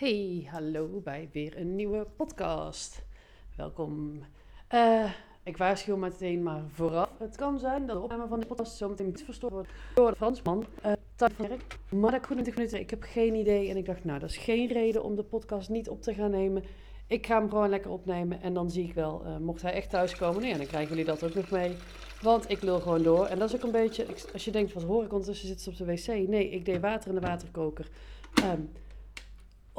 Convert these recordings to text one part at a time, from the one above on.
Hey, hallo bij weer een nieuwe podcast. Welkom. Uh, ik waarschuw meteen maar vooraf. Het kan zijn dat de opname van de podcast zo meteen niet verstoord wordt door de Fransman. Uh, tijd van werk. Maar dat 20 minuten. Ik heb geen idee. En ik dacht, nou, dat is geen reden om de podcast niet op te gaan nemen. Ik ga hem gewoon lekker opnemen. En dan zie ik wel, uh, mocht hij echt thuiskomen, nee, dan krijgen jullie dat ook nog mee. Want ik lul gewoon door. En dat is ook een beetje, als je denkt, wat hoor ik ondertussen zit ze op de wc? Nee, ik deed water in de waterkoker. Um,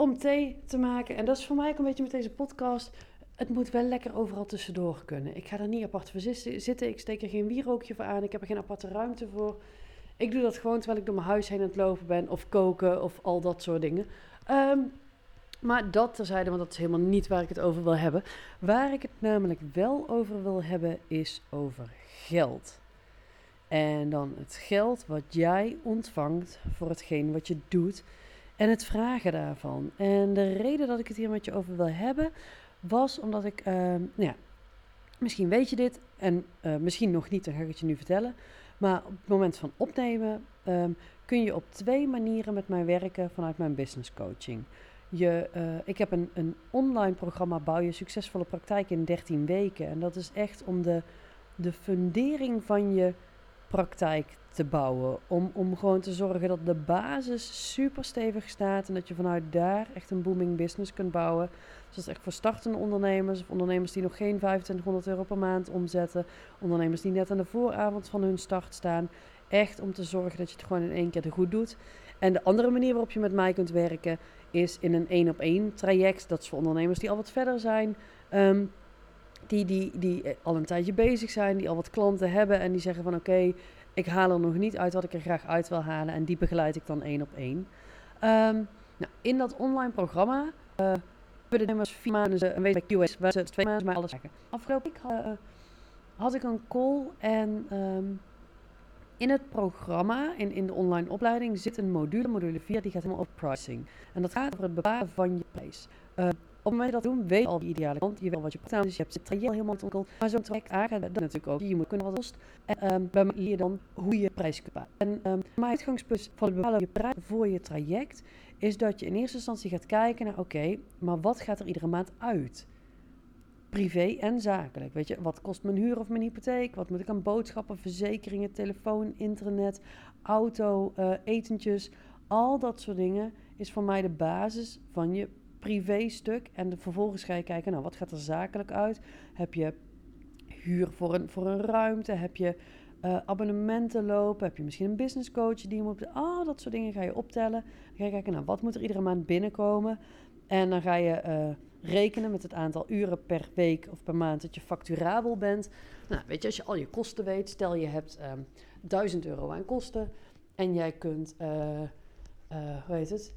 om thee te maken. En dat is voor mij ook een beetje met deze podcast. Het moet wel lekker overal tussendoor kunnen. Ik ga er niet apart voor zitten. Ik steek er geen wierookje voor aan. Ik heb er geen aparte ruimte voor. Ik doe dat gewoon terwijl ik door mijn huis heen aan het lopen ben. Of koken of al dat soort dingen. Um, maar dat terzijde, want dat is helemaal niet waar ik het over wil hebben. Waar ik het namelijk wel over wil hebben, is over geld. En dan het geld wat jij ontvangt voor hetgeen wat je doet en het vragen daarvan. En de reden dat ik het hier met je over wil hebben, was omdat ik, uh, nou ja, misschien weet je dit en uh, misschien nog niet, dan ga ik het je nu vertellen. Maar op het moment van opnemen um, kun je op twee manieren met mij werken vanuit mijn business coaching. Je, uh, ik heb een, een online programma Bouw je succesvolle praktijk in 13 weken. En dat is echt om de, de fundering van je praktijk te bouwen. Om, om gewoon te zorgen dat de basis super stevig staat en dat je vanuit daar echt een booming business kunt bouwen. Dus dat is echt voor startende ondernemers of ondernemers die nog geen 2500 euro per maand omzetten. Ondernemers die net aan de vooravond van hun start staan. Echt om te zorgen dat je het gewoon in één keer goed doet. En de andere manier waarop je met mij kunt werken is in een één op één traject. Dat is voor ondernemers die al wat verder zijn. Um, die, die, die al een tijdje bezig zijn, die al wat klanten hebben en die zeggen van oké, ik haal er nog niet uit wat ik er graag uit wil halen en die begeleid ik dan één op één. Um, nou, in dat online programma uh, hebben de vier maanden een week bij QS, waar ze twee maanden mij alles zeggen. Afgelopen week uh, had ik een call en um, in het programma, in, in de online opleiding, zit een module, module 4, die gaat helemaal over pricing. En dat gaat over het bepalen van je prijs. Uh, op het moment dat doet, weet je al je ideale klant. Je weet al wat je praat. Dus je hebt het traject helemaal ontwikkeld. Maar zo'n traject aangaat dat natuurlijk ook. Je moet kunnen wat kost. En um, bij mij leer je dan hoe je prijs kunt bepalen. En um, mijn uitgangspunt van het bepalen je prijs voor je traject is dat je in eerste instantie gaat kijken naar, oké, maar wat gaat er iedere maand uit? Privé en zakelijk. Weet je, wat kost mijn huur of mijn hypotheek? Wat moet ik aan boodschappen, verzekeringen, telefoon, internet, auto, uh, etentjes? Al dat soort dingen is voor mij de basis van je privé-stuk. En vervolgens ga je kijken, nou, wat gaat er zakelijk uit? Heb je huur voor een, voor een ruimte? Heb je uh, abonnementen lopen? Heb je misschien een business coach die je moet... Al dat soort dingen ga je optellen. Ga je kijken, nou, wat moet er iedere maand binnenkomen? En dan ga je uh, rekenen met het aantal uren per week of per maand dat je facturabel bent. Nou, weet je, als je al je kosten weet, stel je hebt ehm, 1000 euro aan kosten en jij kunt, uh, hoe heet het,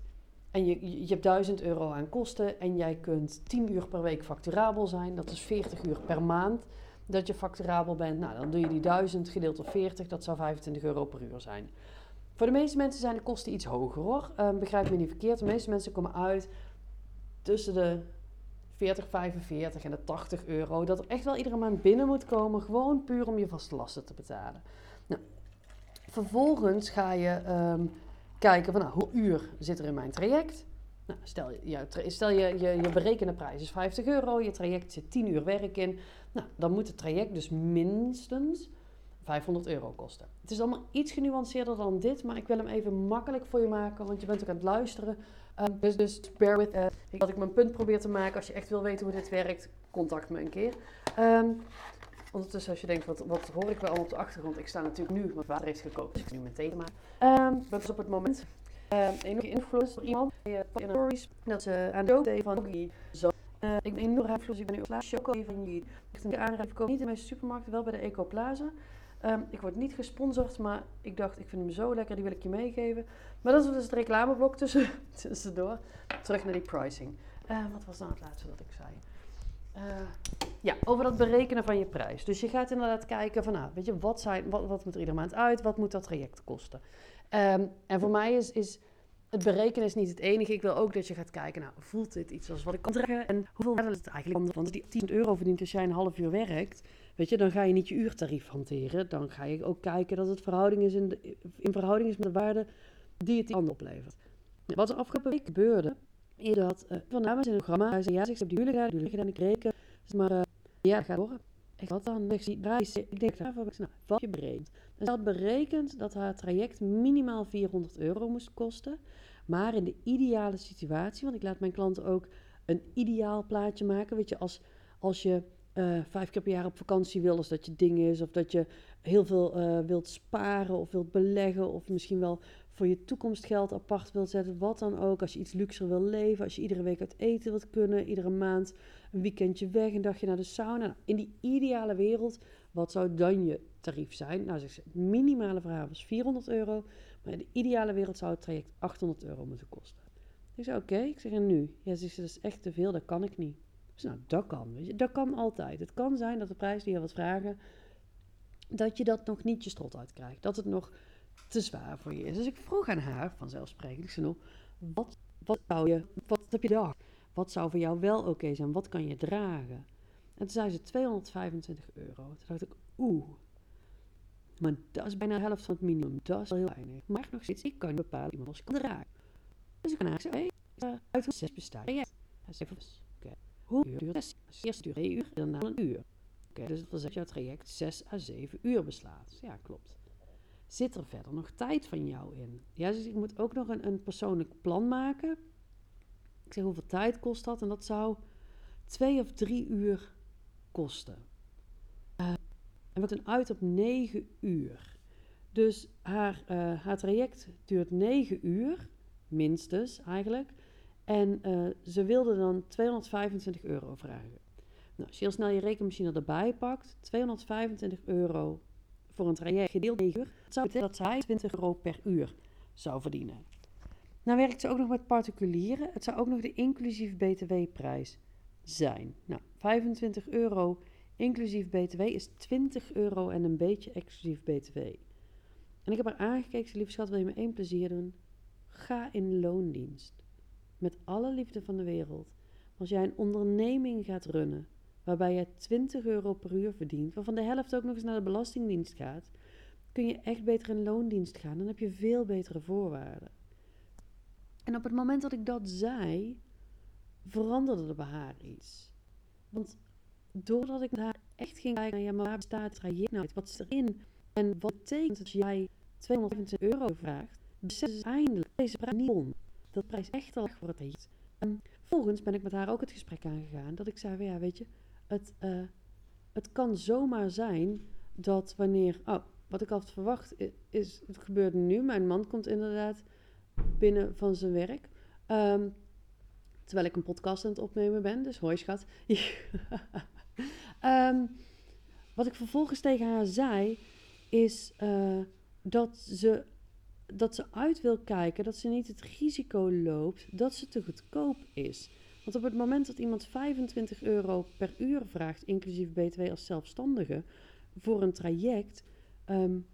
en je, je hebt 1000 euro aan kosten en jij kunt 10 uur per week facturabel zijn. Dat is 40 uur per maand dat je facturabel bent. Nou, dan doe je die 1000 gedeeld door 40, dat zou 25 euro per uur zijn. Voor de meeste mensen zijn de kosten iets hoger hoor. Um, begrijp me niet verkeerd. De meeste mensen komen uit tussen de 40, 45 en de 80 euro. Dat er echt wel iedere maand binnen moet komen. Gewoon puur om je vaste lasten te betalen. Nou, vervolgens ga je um, kijken van nou, hoe uur zit er in mijn traject. Nou, stel je, stel je, je, je berekende prijs is 50 euro, je traject zit 10 uur werk in. Nou, dan moet het traject dus minstens 500 euro kosten. Het is allemaal iets genuanceerder dan dit, maar ik wil hem even makkelijk voor je maken, want je bent ook aan het luisteren. Um, dus, dus bear with uh, dat ik mijn punt probeer te maken. Als je echt wil weten hoe dit werkt, contact me een keer. Um, Ondertussen als je denkt, wat, wat hoor ik wel allemaal op de achtergrond? Ik sta natuurlijk nu, mijn vader heeft gekookt, dus ik nu meteen thee maken. Um, dat is op het moment uh, een influencer door iemand in de stories dat ze aan de dood van. Uh, ik ben enorm influencer, ik ben nu op laatst choco van die echt een aanrijf niet in de meeste supermarkten, wel bij de Ecoplaza. Um, ik word niet gesponsord, maar ik dacht, ik vind hem zo lekker, die wil ik je meegeven. Maar dat is dus het reclameblok tussen, tussendoor. Terug naar die pricing. Uh, wat was dan het laatste dat ik zei? Uh, ja, over dat berekenen van je prijs. Dus je gaat inderdaad kijken van, nou, weet je, wat, zijn, wat, wat moet er iedere maand uit? Wat moet dat traject kosten? Um, en voor mij is, is het berekenen is niet het enige. Ik wil ook dat je gaat kijken, nou, voelt dit iets als wat ik kan dragen? En hoeveel waarde is het eigenlijk? Want als die 10 euro verdient als jij een half uur werkt, weet je, dan ga je niet je uurtarief hanteren. Dan ga je ook kijken dat het verhouding is in, in verhouding is met de waarde die het die ander oplevert. Wat er afgelopen week gebeurde, is dat uh, van namens in een programma. Hij zei, ja, ik heb die huwelijk gedaan, die gedaan, ik reken. Dus maar uh, ja, gaat horen. Ik wat dan? Ik zie prijs. Ik denk daarvoor, nou, wat je berekend. Dus had berekend dat haar traject minimaal 400 euro moest kosten. Maar in de ideale situatie, want ik laat mijn klanten ook een ideaal plaatje maken. Weet je, als, als je uh, vijf keer per jaar op vakantie wil, als dat je ding is, of dat je heel veel uh, wilt sparen of wilt beleggen, of misschien wel voor je toekomst geld apart wilt zetten, wat dan ook. Als je iets luxer wil leven, als je iedere week uit eten wilt kunnen, iedere maand een weekendje weg, een dagje naar de sauna. Nou, in die ideale wereld, wat zou dan je tarief zijn? Nou, zeg ze, het minimale verhaal was 400 euro, maar in de ideale wereld zou het traject 800 euro moeten kosten. Ik zei, oké, ik zeg, en nu? Ja, ze dat is echt te veel, dat kan ik niet. Dus nou, dat kan, weet je, dat kan altijd. Het kan zijn dat de prijs die je wat vragen, dat je dat nog niet je strot uitkrijgt. Dat het nog te zwaar voor je is. Dus ik vroeg aan haar, vanzelfsprekend, ik zei nou, wat, wat zou je, wat heb je gedacht? Wat zou voor jou wel oké zijn? Wat kan je dragen? En toen zei ze 225 euro. Toen dacht ik, oeh, maar dat is bijna de helft van het minimum. Dat is wel heel weinig. Maar nog steeds, ik kan bepalen iemand als kan dragen. Dus ik kan haar hey, uh, uit zes bestaat. Ja, oké. Hoe uur duurt het? Eerst duurt 2 uur, daarna een uur. Oké, dus dat dat jouw traject 6 à 7 uur beslaat. Ja, klopt zit er verder nog tijd van jou in? Ja, dus ik moet ook nog een, een persoonlijk plan maken. Ik zeg, hoeveel tijd kost dat? En dat zou twee of drie uur kosten. Uh, en we dan uit op negen uur. Dus haar, uh, haar traject duurt negen uur, minstens eigenlijk. En uh, ze wilde dan 225 euro vragen. Nou, als je heel snel je rekenmachine erbij pakt, 225 euro voor een traject gedeeld 9 uur, dat zou betekenen dat zij 20 euro per uur zou verdienen. Nou werkt ze ook nog met particulieren. Het zou ook nog de inclusief btw-prijs zijn. Nou, 25 euro inclusief btw is 20 euro en een beetje exclusief btw. En ik heb haar aangekeken, lieve schat, wil je me één plezier doen? Ga in loondienst. Met alle liefde van de wereld. Als jij een onderneming gaat runnen, waarbij je 20 euro per uur verdient, waarvan de helft ook nog eens naar de Belastingdienst gaat, kun je echt beter in loondienst gaan. Dan heb je veel betere voorwaarden. En op het moment dat ik dat zei, veranderde er bij haar iets. Want doordat ik haar echt ging kijken naar, ja, maar waar bestaat traject nou Wat is erin? En wat betekent dat jij 225 euro vraagt? Besef ze eindelijk deze prijs niet om. Dat prijs echt al voor het traject. En vervolgens ben ik met haar ook het gesprek aangegaan. Dat ik zei, ja, weet je, het, uh, het kan zomaar zijn dat wanneer. Oh, wat ik altijd verwacht is, het gebeurt nu. Mijn man komt inderdaad binnen van zijn werk. Um, terwijl ik een podcast aan het opnemen ben. Dus hoi schat. um, wat ik vervolgens tegen haar zei, is uh, dat, ze, dat ze uit wil kijken, dat ze niet het risico loopt dat ze te goedkoop is. Want op het moment dat iemand 25 euro per uur vraagt, inclusief BTW als zelfstandige, voor een traject, um,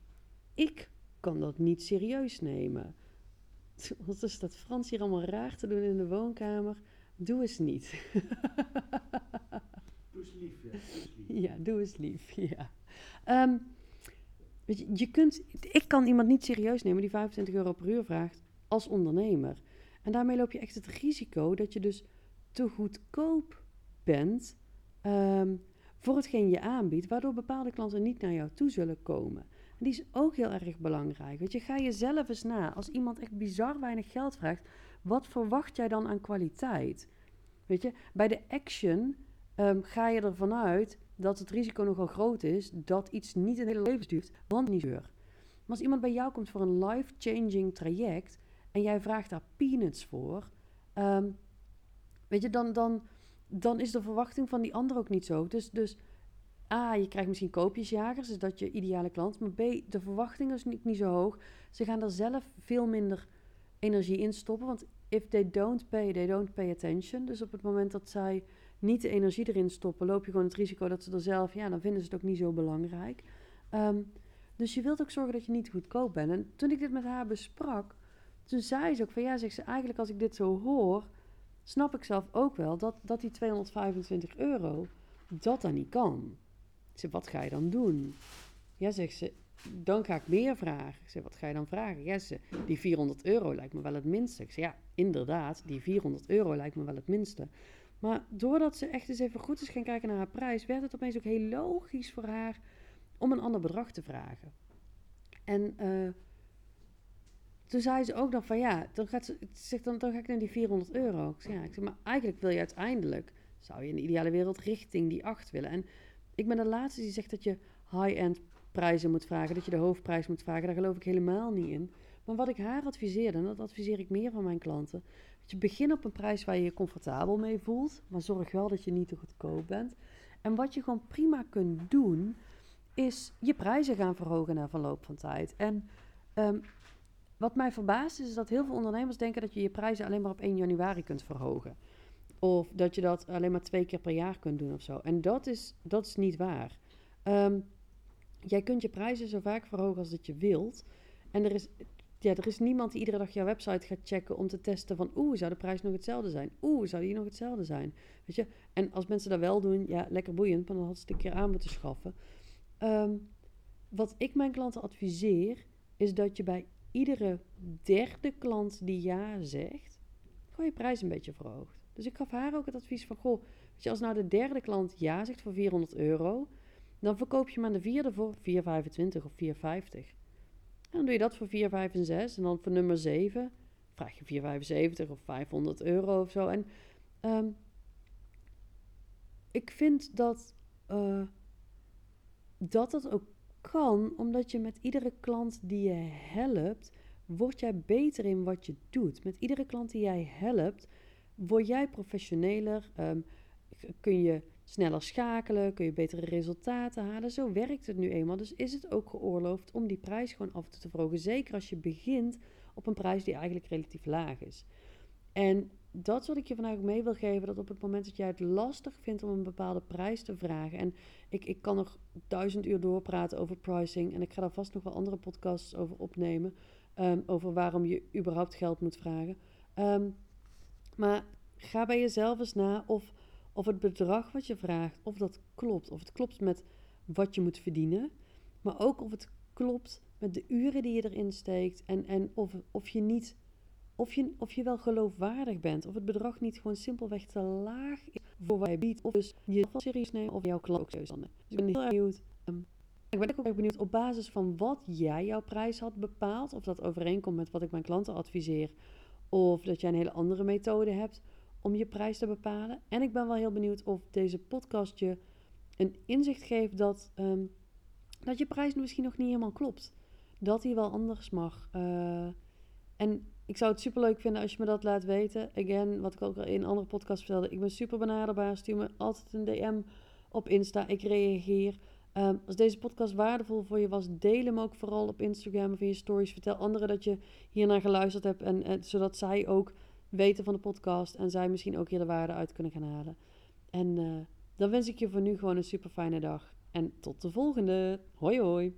ik kan dat niet serieus nemen. Wat is dat Frans hier allemaal raar te doen in de woonkamer? Doe eens niet. doe eens lief, ja. Ja, doe eens lief, ja. Um, weet je, je kunt, ik kan iemand niet serieus nemen die 25 euro per uur vraagt als ondernemer. En daarmee loop je echt het risico dat je dus te goedkoop bent um, voor hetgeen je aanbiedt, waardoor bepaalde klanten niet naar jou toe zullen komen. En die is ook heel erg belangrijk. Weet je, ga jezelf eens na. Als iemand echt bizar weinig geld vraagt, wat verwacht jij dan aan kwaliteit? Weet je, bij de action um, ga je ervan uit dat het risico nogal groot is dat iets niet een hele leven duurt, want niet duur. Maar als iemand bij jou komt voor een life-changing traject en jij vraagt daar peanuts voor, um, Weet je, dan, dan, dan is de verwachting van die ander ook niet zo. Dus, dus A, je krijgt misschien koopjesjagers, dus dat je ideale klant. Maar B, de verwachting is niet, niet zo hoog. Ze gaan er zelf veel minder energie in stoppen. Want if they don't pay, they don't pay attention. Dus op het moment dat zij niet de energie erin stoppen, loop je gewoon het risico dat ze er zelf, ja, dan vinden ze het ook niet zo belangrijk. Um, dus je wilt ook zorgen dat je niet goedkoop bent. En toen ik dit met haar besprak, toen zei ze ook van ja, zegt ze eigenlijk als ik dit zo hoor, snap ik zelf ook wel dat, dat die 225 euro, dat dan niet kan. Zeg, wat ga je dan doen? Ja, zegt ze, dan ga ik meer vragen. Zeg, wat ga je dan vragen? Ja, ze, die 400 euro lijkt me wel het minste. Ik zeg, ja, inderdaad, die 400 euro lijkt me wel het minste. Maar doordat ze echt eens even goed is gaan kijken naar haar prijs, werd het opeens ook heel logisch voor haar om een ander bedrag te vragen. En uh, toen zei ze ook nog van ja, dan, gaat ze, zegt dan, dan ga ik naar die 400 euro. Ik zeg, ja, ik zeg, maar eigenlijk wil je uiteindelijk, zou je in de ideale wereld richting die 8 willen. En ik ben de laatste die zegt dat je high-end prijzen moet vragen, dat je de hoofdprijs moet vragen. Daar geloof ik helemaal niet in. Maar wat ik haar adviseerde, en dat adviseer ik meer van mijn klanten, dat je begin op een prijs waar je je comfortabel mee voelt, maar zorg wel dat je niet te goedkoop bent. En wat je gewoon prima kunt doen, is je prijzen gaan verhogen na verloop van tijd. En um, wat mij verbaast is, is dat heel veel ondernemers denken dat je je prijzen alleen maar op 1 januari kunt verhogen. Of dat je dat alleen maar twee keer per jaar kunt doen of zo. En dat is, dat is niet waar. Um, jij kunt je prijzen zo vaak verhogen als dat je wilt. En er is, ja, er is niemand die iedere dag jouw website gaat checken om te testen van... oeh, zou de prijs nog hetzelfde zijn? Oeh, zou die nog hetzelfde zijn? Weet je? En als mensen dat wel doen, ja, lekker boeiend, maar dan had ze het een keer aan moeten schaffen. Um, wat ik mijn klanten adviseer, is dat je bij iedere derde klant die ja zegt, gewoon je prijs een beetje verhoogt. Dus ik gaf haar ook het advies van, goh, weet je, als nou de derde klant ja zegt voor 400 euro, dan verkoop je hem aan de vierde voor 4,25 of 4,50. Dan doe je dat voor 4, 5 en 6. En dan voor nummer 7 vraag je 4,75 of 500 euro of zo. En um, ik vind dat, uh, dat dat ook kan omdat je met iedere klant die je helpt, word jij beter in wat je doet. Met iedere klant die jij helpt, word jij professioneler, um, kun je sneller schakelen, kun je betere resultaten halen. Zo werkt het nu eenmaal. Dus is het ook geoorloofd om die prijs gewoon af te verhogen. Zeker als je begint op een prijs die eigenlijk relatief laag is. En dat wat ik je vandaag ook mee wil geven. Dat op het moment dat jij het lastig vindt om een bepaalde prijs te vragen. En ik, ik kan nog duizend uur doorpraten over pricing. En ik ga daar vast nog wel andere podcasts over opnemen. Um, over waarom je überhaupt geld moet vragen. Um, maar ga bij jezelf eens na of, of het bedrag wat je vraagt, of dat klopt. Of het klopt met wat je moet verdienen. Maar ook of het klopt met de uren die je erin steekt. En, en of, of je niet of je, of je wel geloofwaardig bent. Of het bedrag niet gewoon simpelweg te laag is voor wat je biedt. Of dus je serieus neemt of jouw klant ook serieus neemt. Dus ik ben heel erg benieuwd. Um, ik ben ook erg benieuwd op basis van wat jij jouw prijs had bepaald. Of dat overeenkomt met wat ik mijn klanten adviseer. Of dat jij een hele andere methode hebt om je prijs te bepalen. En ik ben wel heel benieuwd of deze podcast je een inzicht geeft dat, um, dat je prijs misschien nog niet helemaal klopt. Dat die wel anders mag. Uh, en ik zou het super leuk vinden als je me dat laat weten. Again, wat ik ook al in andere podcast vertelde. Ik ben super benaderbaar. Stuur me altijd een DM op Insta. Ik reageer. Um, als deze podcast waardevol voor je was, deel hem ook vooral op Instagram of in je stories. Vertel anderen dat je hiernaar geluisterd hebt. En, zodat zij ook weten van de podcast. En zij misschien ook hier de waarde uit kunnen gaan halen. En uh, dan wens ik je voor nu gewoon een super fijne dag. En tot de volgende. Hoi hoi.